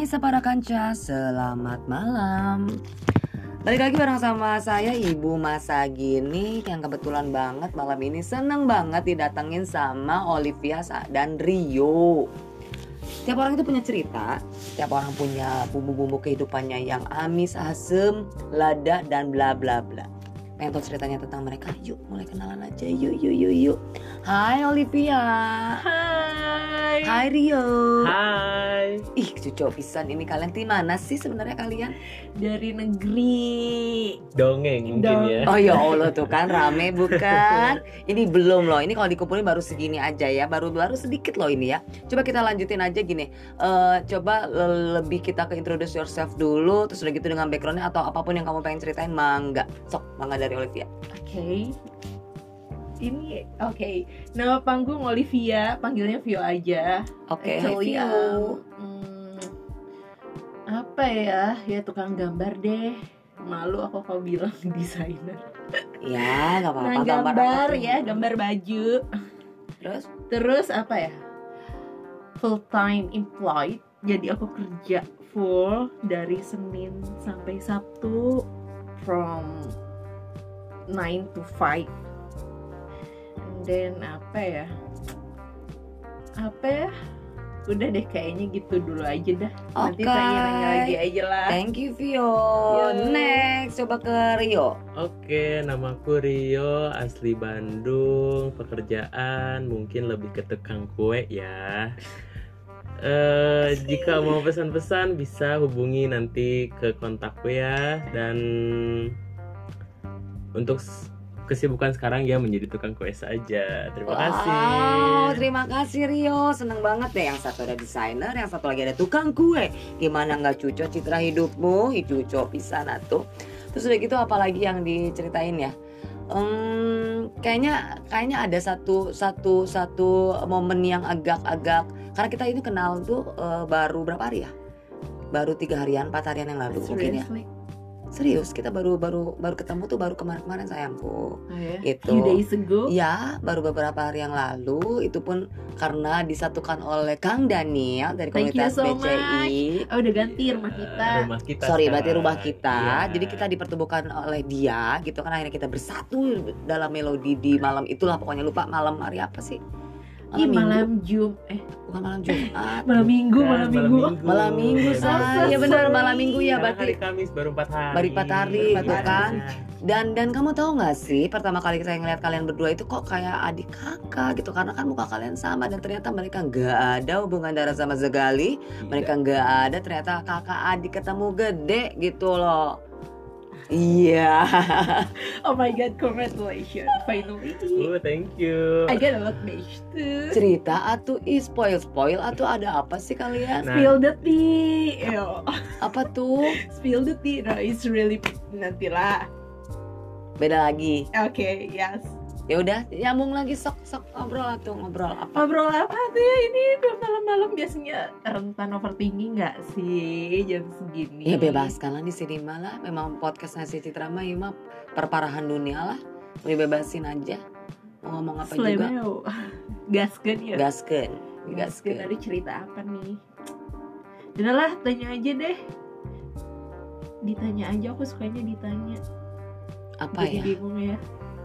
Hai Separa Kanca, selamat malam. Balik lagi bareng sama saya Ibu Masa Gini Yang kebetulan banget malam ini seneng banget didatengin sama Olivia dan Rio. Tiap orang itu punya cerita Tiap orang punya bumbu-bumbu kehidupannya yang amis, asem, lada, dan bla bla bla Pengen tahu ceritanya tentang mereka? Yuk mulai kenalan aja, yuk yuk yuk yuk Hai Olivia Hai. Hai Rio Hai. Ih cucu pisan ini kalian di mana sih sebenarnya kalian? Dari negeri. Dong. Dongeng mungkin ya. Oh ya Allah tuh kan rame bukan? Ini belum loh. Ini kalau dikumpulin baru segini aja ya. Baru baru sedikit loh ini ya. Coba kita lanjutin aja gini. Eh coba le- lebih kita ke introduce yourself dulu. Terus udah gitu dengan backgroundnya atau apa pun yang kamu pengen ceritain mangga. Sok mangga dari Olivia. Oke. Ini oke. Nama panggung Olivia, panggilnya Vio aja. Oke. hai Actually, Vio. um, hmm, apa ya? Ya tukang gambar deh. Malu aku kalau bilang desainer. Ya nggak apa-apa. Nah, gambar, gambar ya, gambar baju. Terus? Terus apa ya? Full time employed. Jadi aku kerja full dari Senin sampai Sabtu from 9 to 5. And then apa ya? Apa ya? Udah deh kayaknya gitu dulu aja dah. Nanti Oke. tanya-tanya lagi aja lah. Thank you Vio. Yo. Next coba ke Rio. Oke, namaku Rio, asli Bandung. Pekerjaan mungkin lebih ke tukang kue ya. Eh, jika mau pesan-pesan bisa hubungi nanti ke kontakku ya. Dan untuk kesibukan sekarang ya menjadi tukang kue saja. Terima kasih. Wow, terima kasih Rio. Seneng banget deh. Yang satu ada desainer, yang satu lagi ada tukang kue. Gimana nggak cucok citra hidupmu? Cucok pisan tuh. Terus udah gitu apalagi yang diceritain ya? Hmm, kayaknya kayaknya ada satu satu satu momen yang agak-agak karena kita ini kenal tuh eh, baru berapa hari ya? Baru tiga harian, empat harian yang lalu mungkin ya. Serius, kita baru baru baru ketemu tuh baru kemarin-kemarin sayangku. Oh, ya? Few days ago. Ya, baru beberapa hari yang lalu itu pun karena disatukan oleh Kang Daniel dari Thank komunitas so BCI. Oh, udah ganti rumah kita. Rumah kita. Sorry, sekarang. berarti rumah kita. Iya. Jadi kita dipertemukan oleh dia, gitu kan akhirnya kita bersatu dalam melodi di malam itulah pokoknya lupa malam hari apa sih? Ih, Minggu. malam Jum eh bukan malam Jumat. malam Minggu, malam Minggu. Malam Minggu, So say. Ya benar malam Minggu ya berarti. hari Kamis baru empat hari. Baru empat hari, Baru gitu empat kan? Dan dan kamu tahu nggak sih pertama kali saya ngeliat kalian berdua itu kok kayak adik kakak gitu karena kan muka kalian sama dan ternyata mereka nggak ada hubungan darah sama sekali mereka nggak ada ternyata kakak adik ketemu gede gitu loh iya Oh my god, congratulations. Finally. Oh, thank you. I got a lot match too. cerita atau i spoil spoil atau ada apa sih kalian Nah. Spill the tea. Ew. apa tuh Spill the tea. No, it's really nantilah. beda lagi Oke, yes. Ya udah nyambung lagi sok sok ngobrol atau ngobrol apa Ngobrol apa tuh ya ini udah malam-malam biasanya rentan overthinking nggak sih jam segini? ya bebaskan lah di sini malah memang podcast nasi citra mah ya mah perparahan dunia lah dibebasin aja mau ngomong apa juga Slemeo. Gaskan ya. gasken gasken ada cerita apa nih? Udahlah, tanya aja deh. Ditanya aja, aku sukanya ditanya. apa jadi ya bingung ya.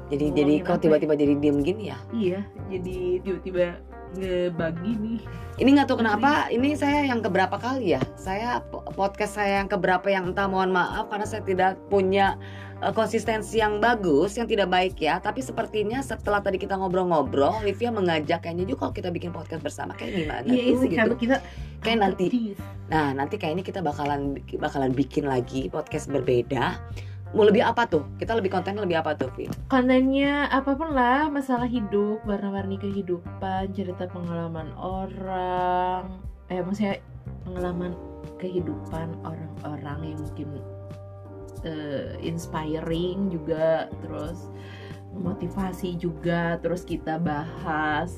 Jadi jadi kok ya? tiba-tiba jadi diem gini ya Iya, jadi tiba-tiba ngebagi nih. ini nggak tahu kenapa ini saya yang keberapa kali ya saya po- podcast saya yang keberapa yang entah mohon maaf karena saya tidak punya eh, konsistensi yang bagus yang tidak baik ya tapi sepertinya setelah tadi kita ngobrol-ngobrol Olivia mengajak kayaknya juga kalau kita bikin podcast bersama kayak gimana Iya, tuh sih gitu kita Kayak nanti. Nah nanti kayaknya kita bakalan bakalan bikin lagi podcast berbeda. Mau lebih apa tuh? Kita lebih konten lebih apa tuh, Vi? kontennya apa pun lah masalah hidup warna-warni kehidupan cerita pengalaman orang eh maksudnya pengalaman kehidupan orang-orang yang mungkin eh, inspiring juga terus motivasi juga terus kita bahas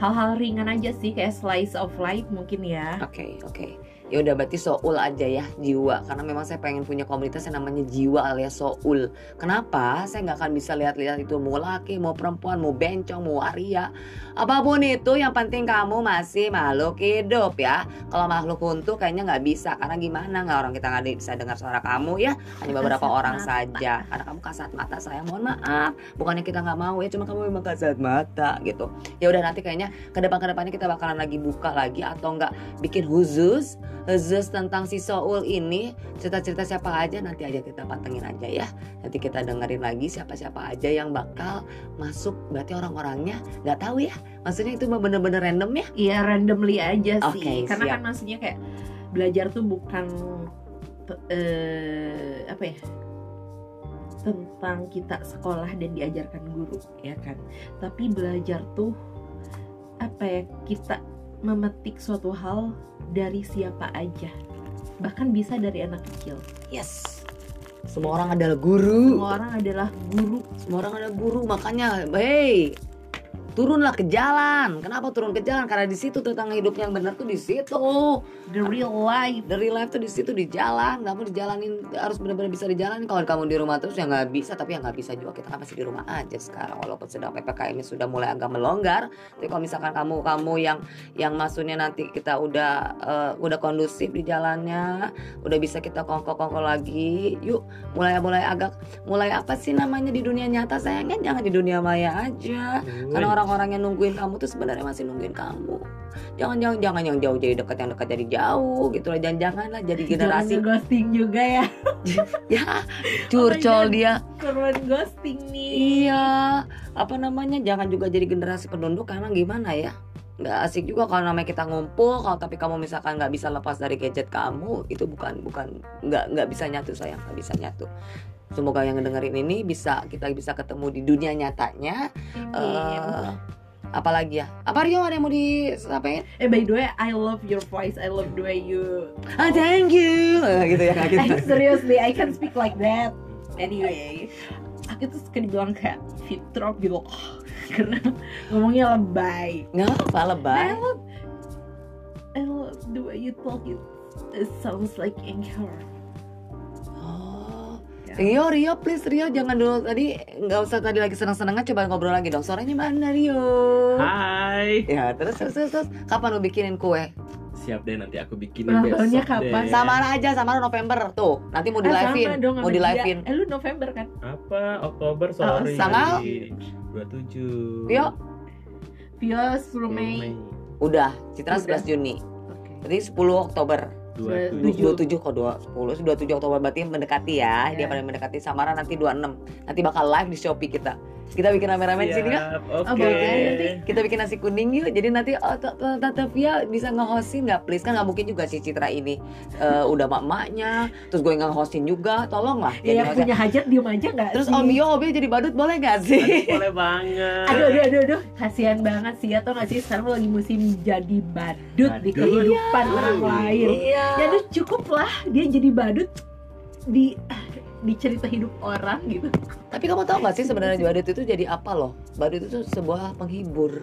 hal-hal ringan aja sih kayak slice of life mungkin ya Oke, oke. Ya udah berarti soul aja ya jiwa. Karena memang saya pengen punya komunitas yang namanya jiwa alias soul. Kenapa? Saya nggak akan bisa lihat-lihat itu. Mau laki mau perempuan mau bencong mau waria. Apa pun itu yang penting kamu masih makhluk hidup ya. Kalau makhluk untuk kayaknya nggak bisa. Karena gimana? Nggak orang kita nggak bisa dengar suara kamu ya. Hanya beberapa Kasat orang mata. saja. Karena kamu kasat mata saya mohon maaf. Bukannya kita nggak mau ya cuma kamu memang kasat mata gitu. Ya udah nanti kayaknya ke depan ke depannya kita bakalan lagi buka lagi atau enggak bikin khusus khusus tentang si Soul ini cerita-cerita siapa aja nanti aja kita pantengin aja ya nanti kita dengerin lagi siapa-siapa aja yang bakal masuk berarti orang-orangnya nggak tahu ya maksudnya itu bener-bener random ya Iya randomly aja sih. Oke, Karena siap. kan maksudnya kayak belajar tuh bukan eh, apa ya? tentang kita sekolah dan diajarkan guru ya kan. Tapi belajar tuh apa ya? Kita memetik suatu hal dari siapa aja. Bahkan bisa dari anak kecil. yes semua orang adalah guru Semua orang adalah guru. semua orang ada guru makanya hey turunlah ke jalan. Kenapa turun ke jalan? Karena di situ tentang hidupnya yang benar tuh di situ. The real life. dari life tuh di situ di jalan. Kamu dijalanin harus benar-benar bisa dijalanin. Kalau kamu di rumah terus ya nggak bisa tapi ya nggak bisa juga. Kita kan masih di rumah aja sekarang. Walaupun sedang ppkm ini sudah mulai agak melonggar tapi kalau misalkan kamu kamu yang yang maksudnya nanti kita udah eh, udah kondusif di jalannya udah bisa kita kongko-kongko lagi yuk mulai mulai agak mulai apa sih namanya di dunia nyata sayangnya jangan di dunia maya aja. Karena orang-orang yang nungguin kamu tuh sebenarnya masih nungguin kamu jangan jangan jangan yang jauh jadi dekat yang dekat jadi jauh gitu lah jangan jangan lah jadi generasi Jangan ghosting juga ya. ya curcol God. dia Korban ghosting nih. iya apa namanya jangan juga jadi generasi penduduk karena gimana ya nggak asik juga kalau namanya kita ngumpul kalau tapi kamu misalkan nggak bisa lepas dari gadget kamu itu bukan bukan nggak nggak bisa nyatu sayang nggak bisa nyatu semoga yang dengerin ini bisa kita bisa ketemu di dunia nyatanya Amin. eh apalagi ya apa Rio ada yang mau disampaikan Eh by the way, I love your voice. I love the way you. ah thank you Eh, gitu ya gitu Eh, seriously, I can speak like that. Anyway, aku tuh suka dibilang kayak fitrok gitu karena ngomongnya lebay. nggak apa I lebay love, I love the way you talk. It, it sounds like anchor. Oh Ya. Rio, Rio, please Rio jangan dulu tadi nggak usah tadi lagi seneng-senengan coba ngobrol lagi dong. Suaranya mana Rio? Hai Ya terus terus terus, terus. kapan lu bikinin kue? Siap deh nanti aku bikinin Ulang besok tahunnya kapan? deh. Samara aja, Samara November tuh. Nanti mau di Ah, live-in, sama dong mau di live-in. Eh lu November kan? Apa? Oktober sorry tanggal? 27 Rio, Vio 10 Mei. udah. Citra Udah. 11 Juni. Oke. Berarti 10 Oktober. 27 27 kok 2 10 27 Oktober berarti mendekati ya. Dia Iya. paling mendekati Samara nanti 26. Nanti bakal live di Shopee kita. Kita bikin rame-rame di sini kan? Siap, Oh, Oke. boleh. Nanti kita bikin nasi kuning yuk. Jadi nanti oh, T- T- Tante Via bisa nge-hostin nggak? Please kan nggak mungkin juga si Citra ini eh, udah mak-maknya terus gue nge-hostin juga. Tolonglah. Ya, jadi yang hostnya. punya hajat diem aja nggak terus sih? Om Yo Om Yo jadi badut boleh gak sih? Aduh, boleh banget. Aduh, aduh, aduh, aduh, kasihan banget sih atau nggak sih? Sekarang lagi musim jadi badut di kehidupan orang lain. iya. Ya udah cukup lah. Dia jadi badut di di cerita hidup orang gitu. tapi kamu tahu gak sih sebenarnya badut itu jadi apa loh badut itu sebuah penghibur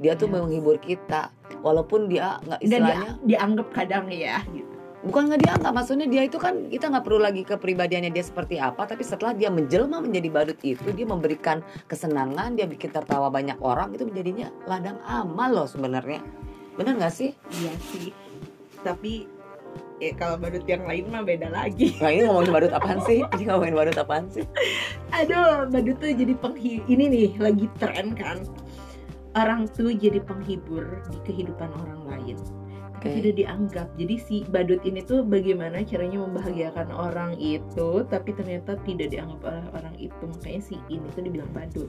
dia tuh Yes. menghibur kita walaupun dia nggak istilahnya dia, dianggap kadang ya gitu. bukan nggak dianggap maksudnya dia itu kan kita nggak perlu lagi kepribadiannya dia seperti apa tapi setelah dia menjelma menjadi badut itu dia memberikan kesenangan dia bikin tertawa banyak orang itu menjadinya ladang amal loh sebenarnya benar nggak sih Iya sih. Tapi ya kalau badut yang lain mah beda lagi. nah ini ngomongin badut apaan sih ini ngomongin badut apaan sih Aduh, badut tuh jadi penghibur. Ini nih lagi tren kan. Orang tuh jadi penghibur di kehidupan orang lain. Tapi Oke. tidak dianggap. Jadi si badut ini tuh bagaimana caranya membahagiakan orang itu, tapi ternyata tidak dianggap oleh orang itu. Makanya si ini tuh dibilang badut.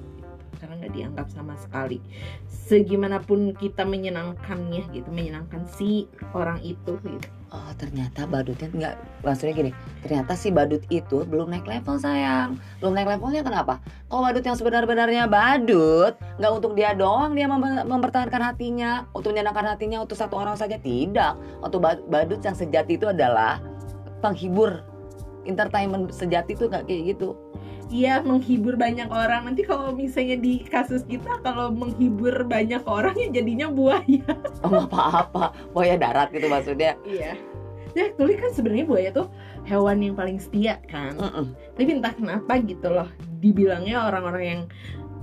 Karena nggak dianggap sama sekali. Segimanapun kita menyenangkannya gitu, menyenangkan si orang itu gitu. Oh ternyata badutnya nggak maksudnya gini ternyata si badut itu belum naik level sayang. Belum naik levelnya kenapa? Kalau badut yang sebenar-benarnya badut nggak untuk dia doang dia mem- mempertahankan hatinya untuk menyenangkan hatinya untuk satu orang saja tidak. Untuk bad- badut yang sejati itu adalah penghibur entertainment sejati itu nggak kayak gitu Iya menghibur banyak orang. Nanti kalau misalnya di kasus kita kalau menghibur banyak orang ya jadinya buaya. oh nggak apa-apa buaya darat gitu maksudnya Iya. ya actually kan sebenarnya buaya tuh hewan yang paling setia kan Mm-mm. tapi entah kenapa gitu loh dibilangnya orang-orang yang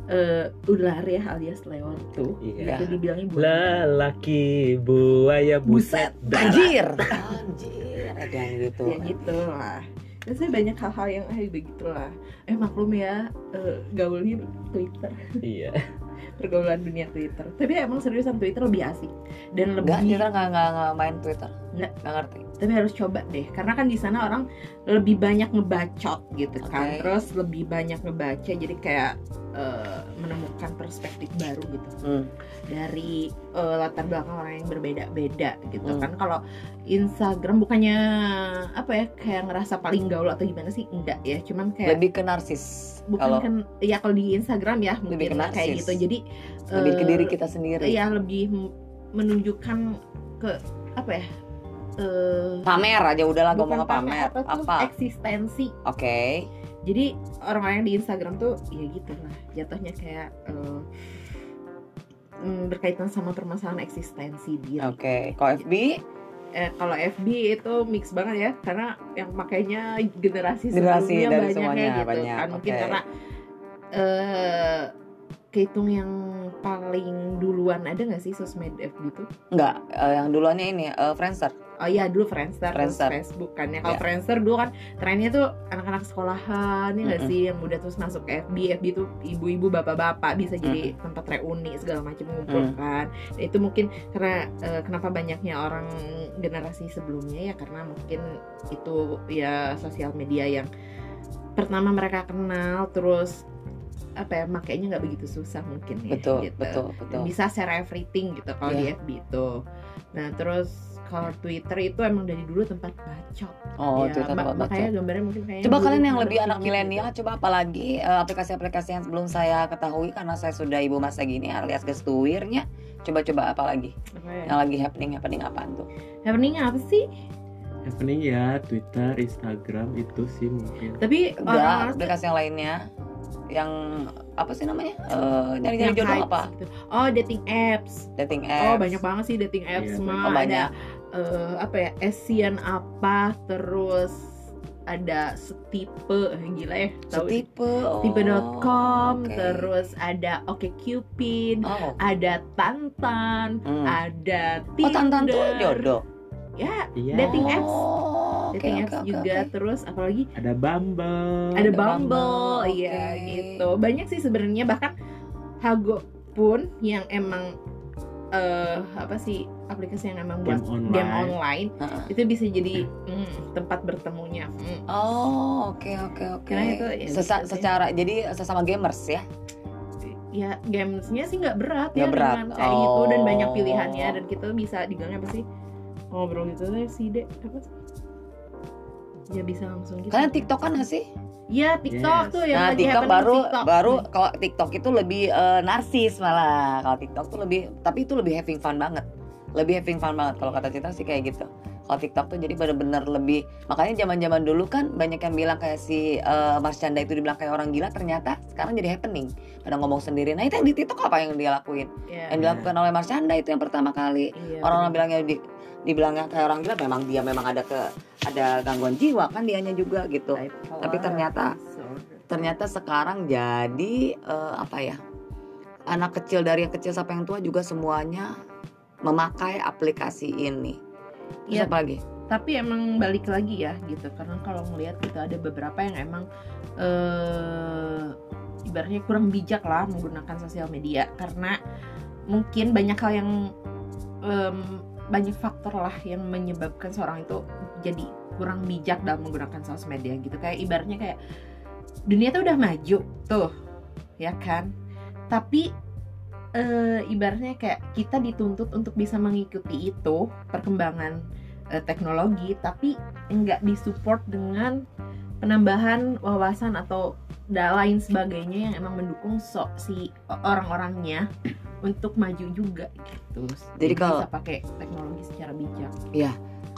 eh, ular ya alias leon tuh Iya. itu dibilangnya buaya Lelaki buaya buset. darah. Anjir. Anjir. Ada yang gitu. ya gitu lah Biasanya banyak hal-hal yang eh begitu lah eh maklum ya eh, gaulnya Twitter Iya. pergaulan dunia Twitter tapi emang seriusan Twitter lebih asik dan lebih Enggak, kita nggak nggak nggak main Twitter. Nggak. Nggak ngerti. Tapi harus coba deh karena kan di sana orang lebih banyak ngebacot gitu kan terus lebih banyak ngebaca jadi kayak eh, menemukan perspektif baru gitu Hmm. dari eh, latar belakang orang yang berbeda-beda gitu Hmm. kan kalau Instagram bukannya apa ya kayak ngerasa paling gaul atau gimana sih enggak ya cuman kayak Lebih ke narsis. bukan Kalau kan ya kalau di Instagram ya Lebih mungkin ke kayak narsis. gitu jadi lebih ke eh, diri kita sendiri. ya lebih menunjukkan ke apa ya eh, Pamer aja udahlah bukan ngomong pamer. apa Apa? eksistensi Oke. jadi orang-orang yang di Instagram tuh ya gitu lah jatuhnya kayak mm, berkaitan sama permasalahan eksistensi diri Oke. Kalau FB eh, kalau FB itu mix banget ya karena yang makainya generasi Generasi sebelumnya dari banyak semuanya, ya gitu banyak, kan mungkin karena eh kehitung yang paling duluan ada nggak sih sosmed FB itu? enggak eh, yang duluannya ini eh, Friendster. Oh iya dulu Friendster, terus Friendster. Facebook kan ya. Kalau Ya. Friendster dulu kan trennya tuh anak-anak sekolahan ya nggak Mm-mm. sih yang udah terus masuk ke FB, FB tuh ibu-ibu bapak-bapak bisa jadi tempat reuni segala macam ngumpul Mm. kan. Dan itu mungkin karena eh, kenapa banyaknya orang generasi sebelumnya ya karena mungkin itu ya sosial media yang pertama mereka kenal terus apa ya makainya nggak begitu susah mungkin ya Betul, gitu. betul, Dan betul. bisa share everything gitu kalau di Iya. FB itu. Nah terus kalau Twitter itu emang dari dulu tempat bacot. Oh, ya, Twitter tempat baca. makanya gambarnya mungkin kayaknya Coba kalian yang lebih anak gitu. milenial, coba apalagi eh, aplikasi-aplikasi yang belum saya ketahui karena saya sudah ibu masa gini alias gestuirnya. Coba-coba apa lagi? Apa ya? Yang lagi happening happening apaan tuh? Happening apa sih? Happening ya Twitter, Instagram itu sih mungkin. Tapi Enggak, orang-orang aplikasi yang lainnya yang apa sih namanya? Eh nyari-nyari yang jodoh hype apa? gitu. Oh dating apps. Dating apps. Oh banyak banget sih dating apps. Iya, mah Oh, banyak. ada eh, apa ya? Asian apa terus ada setipe eh, gila ya tahu Setipe. Oh, tipe.com oke. terus ada OkCupid Oh. ada Tantan Hmm. ada Oh, Tinder tantan tuh jodoh. ya Iya. Dating apps. Oh, dating oke, apps oke, juga oke. terus apalagi Ada Bumble. ada Ada Bumble, Bumble, iya oke. gitu banyak sih sebenarnya bahkan Hago pun yang emang eh apa sih aplikasi yang emang buat Game online. game online Heeh. itu bisa jadi mm, tempat bertemunya mm. Oh, oke oke oke. Karena itu ya Sesa- gitu sih. secara jadi sesama gamers ya. ya gamesnya sih nggak berat Nggak ya berat. dengan kayak gitu dan banyak Oh. pilihannya dan kita bisa dibilangnya apa sih ngobrol gitu deh si dek apa sih ya bisa langsung gitu Kalian TikTok kan nggak sih? ya TikTok Yes. tuh yang nah, lagi TikTok baru TikTok. baru kalau TikTok itu lebih eh, narsis malah. Kalau TikTok tuh lebih tapi itu lebih having fun banget. Lebih having fun banget kalau kata Cita sih kayak gitu. Kalau TikTok tuh jadi bener-bener lebih makanya zaman-zaman dulu kan banyak yang bilang kayak si eh, Marshanda itu dibilang kayak orang gila ternyata sekarang jadi happening. Pada ngomong sendiri. Nah, itu yang di TikTok apa yang dia lakuin? ya, Yang dilakukan oleh Marshanda itu yang pertama kali. iya, Orang-orang bilangnya di dibilangnya kayak orang gila memang dia memang ada ke ada gangguan jiwa kan dianya juga gitu. Tapi ternyata- ternyata sekarang jadi eh, apa ya anak kecil dari yang kecil sampai yang tua juga semuanya memakai aplikasi ini Terus Iya. apa lagi tapi emang balik lagi ya gitu. Karena kalau ngelihat gitu ada beberapa yang emang eh ibaratnya kurang bijak lah menggunakan sosial media. Karena mungkin banyak hal yang em, banyak faktor lah yang menyebabkan seorang itu jadi kurang bijak dalam menggunakan sosial media gitu. Kayak ibaratnya kayak dunia tuh udah maju tuh. Ya kan? Tapi eh, ibaratnya kayak kita dituntut untuk bisa mengikuti itu perkembangan eh, teknologi tapi nggak disupport dengan penambahan wawasan atau da- lain sebagainya yang emang mendukung so si orang-orangnya untuk maju juga gitu. Jadi kalau- bisa pakai teknologi secara bijak.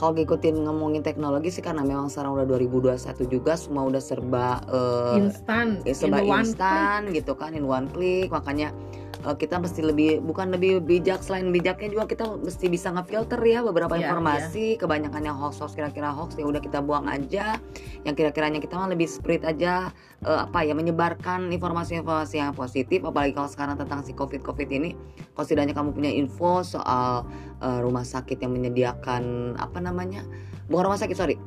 Kalau ngikutin ngomongin teknologi sih karena memang sekarang udah 2021 juga semua udah serba eh, instan ya, serba instan gitu kan in one click. Makanya eh, kita mesti lebih bukan lebih bijak selain bijaknya juga kita mesti bisa ngefilter ya beberapa Iya, informasi. kebanyakan yang hoax hoax kira-kira hoax ya udah kita buang aja. Yang kira-kiranya kita mah lebih spirit aja eh, apa ya menyebarkan informasi-informasi yang positif. Apalagi kalau sekarang tentang si covid covid ini kalau setidaknya kamu punya info soal eh, rumah sakit yang menyediakan apa namanya bukan rumah sakit sorry.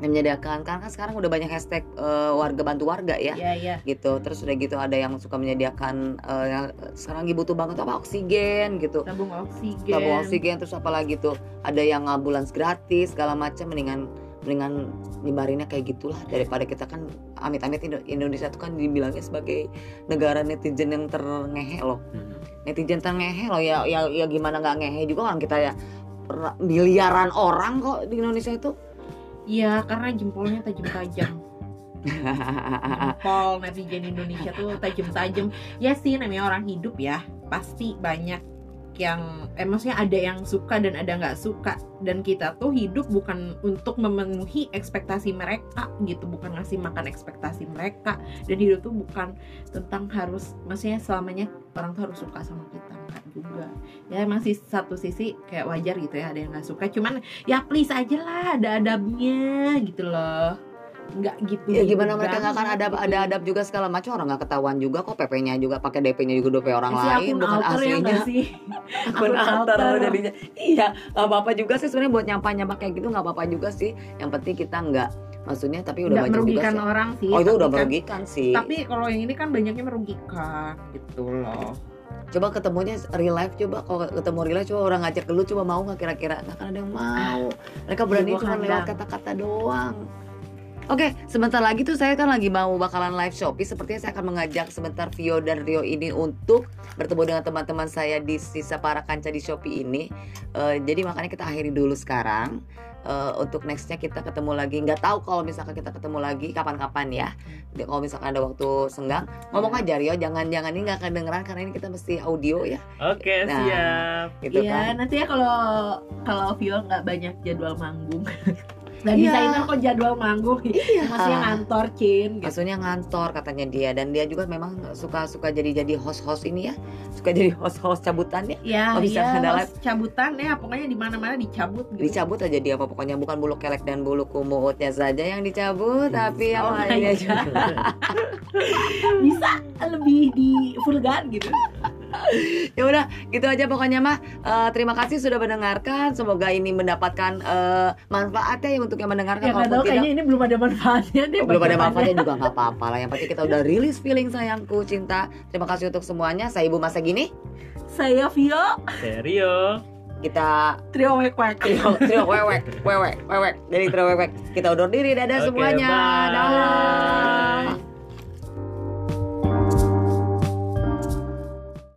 Yang menyediakan karena kan sekarang udah banyak hashtag eh, warga bantu warga ya. Iya, iya. gitu terus udah gitu ada yang suka menyediakan eh, yang sekarang lagi butuh banget apa? Oksigen gitu. Tabung oksigen. tabung oksigen terus apalagi tuh? Ada yang ambulans gratis segala macam mendingan mendingan nyebarinnya kayak gitulah. Daripada kita kan amit-amit Indo- Indonesia tuh kan dibilangnya sebagai negara netizen yang terngehe loh. Hmm. netizen terngehe loh ya ya, ya gimana nggak ngehe juga orang kita ya miliaran orang kok di Indonesia itu Iya, karena jempolnya tajam-tajam. Jempol netizen Indonesia tuh tajam-tajam. Ya sih, namanya orang hidup ya. Pasti banyak yang, eh ada yang suka dan ada nggak suka. Dan kita tuh hidup bukan untuk memenuhi ekspektasi mereka gitu, bukan ngasih makan ekspektasi mereka. Dan hidup tuh bukan tentang harus, maksudnya selamanya orang tuh harus suka sama kita enggak juga. Ya masih satu sisi kayak wajar gitu ya, ada yang nggak suka. Cuman ya please aja lah ada adabnya gitu loh nggak gitu Ya gimana mereka nggak akan ada gitu. ada adab juga segala macam. Orang nggak ketahuan juga kok PP-nya juga pakai DP-nya juga DP orang lain bukan ya aslinya. nggak sih? Akun alter. jadinya. Iya nggak apa-apa juga sih sebenarnya buat nyampa nyampa kayak gitu nggak apa-apa juga sih. Yang penting kita nggak maksudnya tapi udah banyak juga merugikan sih. orang sih oh itu udah kan- merugikan sih. Tapi kalau yang ini kan banyaknya merugikan gitu loh. Coba ketemunya real life coba kalau ketemu real life coba orang ngajak ke lu coba mau nggak kira-kira? Nggak akan ada yang mau. Mereka berani Iya, cuma lewat kata-kata doang Oke, sebentar lagi tuh saya kan lagi mau bakalan live Shopee. Sepertinya saya akan mengajak sebentar Vio dan Rio ini untuk bertemu dengan teman-teman saya di sisa para kanca di Shopee ini. Eh, jadi makanya kita akhiri dulu sekarang. Eh, untuk nextnya kita ketemu lagi. Nggak tahu kalau misalkan kita ketemu lagi kapan-kapan ya. Jadi Kalau misalkan ada waktu senggang, ngomong aja Rio. Jangan-jangan ini nggak kedengeran karena ini kita mesti audio ya, Oke, Nah. siap. gitu Iya, kan. nanti ya kalau kalau Vio nggak banyak jadwal manggung. Dan Iya. desainer kok jadwal manggung. Iya. Maksudnya ngantor, Cin. Gitu. Maksudnya ngantor katanya dia dan dia juga memang suka suka jadi jadi host host ini ya, suka jadi host host cabutan ya. Ya, Oh, bisa iya, host cabutan ya, pokoknya di mana-mana dicabut gitu. Dicabut aja dia apa pokoknya bukan bulu kelek dan bulu kumutnya saja yang dicabut, tapi yang Oh lainnya juga. Bisa lebih di vulgar gitu. ya udah gitu aja pokoknya mah. Eh, terima kasih sudah mendengarkan. Semoga ini mendapatkan eh, manfaatnya ya untuk yang mendengarkan Ya tahu tidak. kayaknya ini belum ada manfaatnya deh. Oh, belum ada manfaatnya juga nggak apa-apa lah. Yang penting kita udah rilis feeling sayangku cinta. Terima kasih untuk semuanya. Saya ibu masa gini Saya Vio, Serio. kita trio wek wek. trio trio wewek wewek wewek dari trio wewek kita undur diri dadah Oke, semuanya. bye. dadah